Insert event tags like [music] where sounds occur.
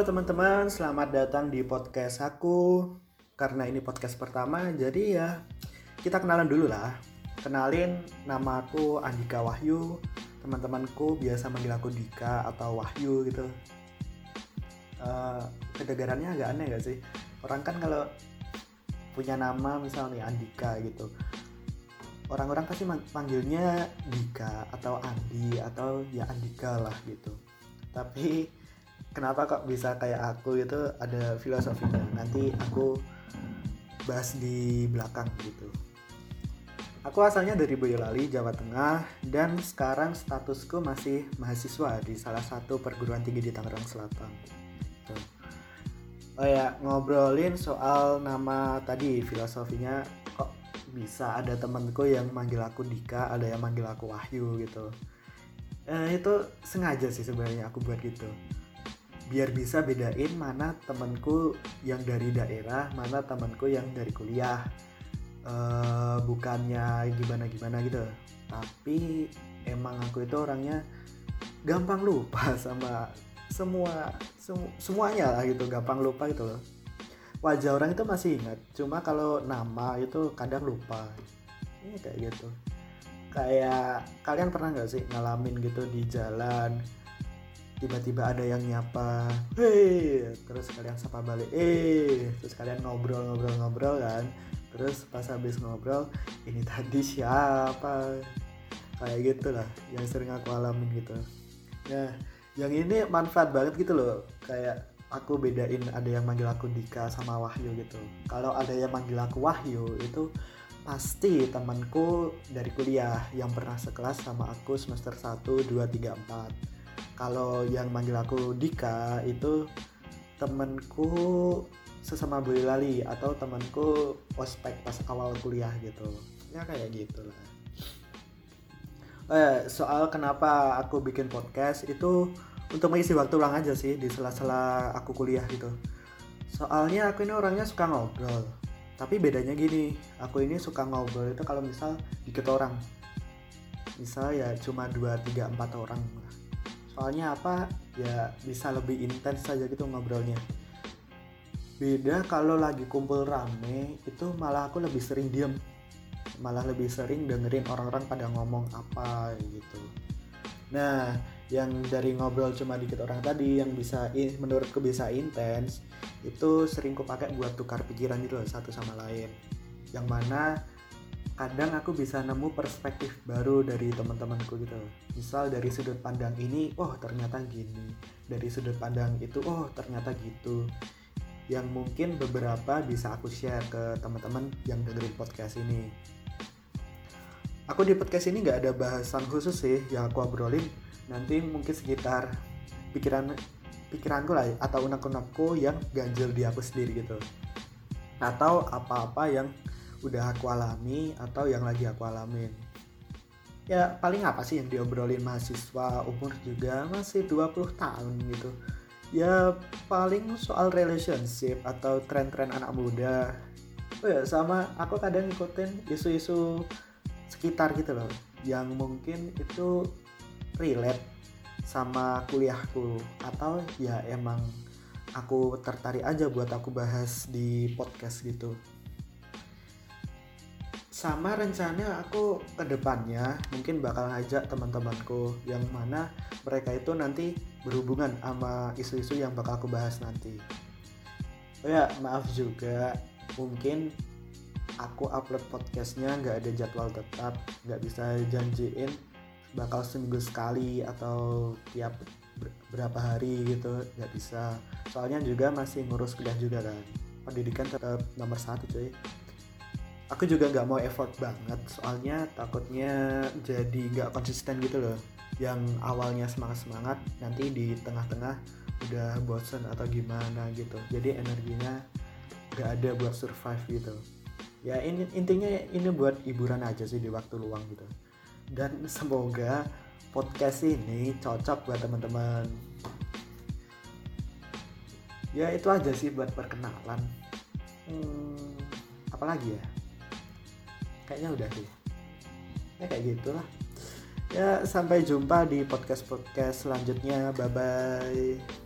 teman-teman, selamat datang di podcast aku. Karena ini podcast pertama, jadi ya kita kenalan dulu lah. Kenalin, nama aku Andika Wahyu. Teman-temanku biasa manggil aku Dika atau Wahyu gitu. Uh, kedengarannya agak aneh gak sih? Orang kan kalau punya nama misalnya Andika gitu, orang-orang pasti manggilnya Dika atau Andi atau ya Andika lah gitu. Tapi kenapa kok bisa kayak aku itu ada filosofinya nanti aku bahas di belakang gitu. Aku asalnya dari Boyolali Jawa Tengah dan sekarang statusku masih mahasiswa di salah satu perguruan tinggi di Tangerang Selatan. Gitu. oh ya ngobrolin soal nama tadi filosofinya kok bisa ada temanku yang manggil aku Dika ada yang manggil aku Wahyu gitu. Eh, itu sengaja sih sebenarnya aku buat gitu biar bisa bedain mana temanku yang dari daerah mana temanku yang dari kuliah. Uh, bukannya gimana gimana gitu. Tapi emang aku itu orangnya gampang lupa [laughs] sama semua semu, semuanya lah gitu gampang lupa gitu loh. Wajah orang itu masih ingat cuma kalau nama itu kadang lupa. Ini kayak gitu. Kayak kalian pernah nggak sih ngalamin gitu di jalan tiba-tiba ada yang nyapa hei terus kalian sapa balik eh terus kalian ngobrol-ngobrol-ngobrol kan. Terus pas habis ngobrol ini tadi siapa? Kayak gitu lah yang sering aku alamin gitu. Nah yang ini manfaat banget gitu loh. Kayak aku bedain ada yang manggil aku Dika sama Wahyu gitu. Kalau ada yang manggil aku Wahyu itu pasti temanku dari kuliah yang pernah sekelas sama aku semester 1, 2, 3, 4 kalau yang manggil aku Dika itu temenku sesama Boyolali atau temanku ospek pas awal kuliah gitu. Ya kayak gitulah. Eh, soal kenapa aku bikin podcast itu untuk mengisi waktu luang aja sih di sela-sela aku kuliah gitu. Soalnya aku ini orangnya suka ngobrol. Tapi bedanya gini aku ini suka ngobrol itu kalau misal dikit orang. Misal ya cuma 2, 3, 4 orang soalnya apa ya bisa lebih intens saja gitu ngobrolnya. Beda kalau lagi kumpul rame itu malah aku lebih sering diem. Malah lebih sering dengerin orang-orang pada ngomong apa gitu. Nah yang dari ngobrol cuma dikit orang tadi yang bisa menurutku bisa intens itu sering ku pakai buat tukar pikiran gitu loh satu sama lain. Yang mana kadang aku bisa nemu perspektif baru dari teman-temanku gitu. Misal dari sudut pandang ini oh ternyata gini. Dari sudut pandang itu oh ternyata gitu. Yang mungkin beberapa bisa aku share ke teman-teman yang dengerin podcast ini. Aku di podcast ini nggak ada bahasan khusus sih yang aku obrolin. Nanti mungkin sekitar pikiran pikiranku lah atau unek-unekku yang ganjil di aku sendiri gitu. Atau apa-apa yang udah aku alami atau yang lagi aku alamin? Ya paling apa sih yang diobrolin mahasiswa umur juga masih 20 tahun gitu. Ya paling soal relationship atau tren-tren anak muda. Oh ya sama aku kadang ngikutin isu-isu sekitar gitu loh yang mungkin itu relate sama kuliahku atau ya emang aku tertarik aja buat aku bahas di podcast gitu sama rencana aku ke depannya mungkin bakal ngajak teman-temanku yang mana mereka itu nanti berhubungan sama isu-isu yang bakal aku bahas nanti. Oh ya, maaf juga mungkin aku upload podcastnya nggak ada jadwal tetap, nggak bisa janjiin bakal seminggu sekali atau tiap berapa hari gitu nggak bisa. Soalnya juga masih ngurus kuliah juga kan. Pendidikan tetap nomor satu cuy aku juga nggak mau effort banget soalnya takutnya jadi nggak konsisten gitu loh. Yang awalnya semangat semangat nanti di tengah-tengah udah bosen atau gimana gitu. Jadi energinya nggak ada buat survive gitu. Ya ini intinya ini buat hiburan aja sih di waktu luang gitu. Dan semoga podcast ini cocok buat teman-teman. Ya itu aja sih buat perkenalan. Hmm, apalagi ya kayaknya udah sih. Ya kayak gitulah. Ya sampai jumpa di podcast podcast selanjutnya. Bye bye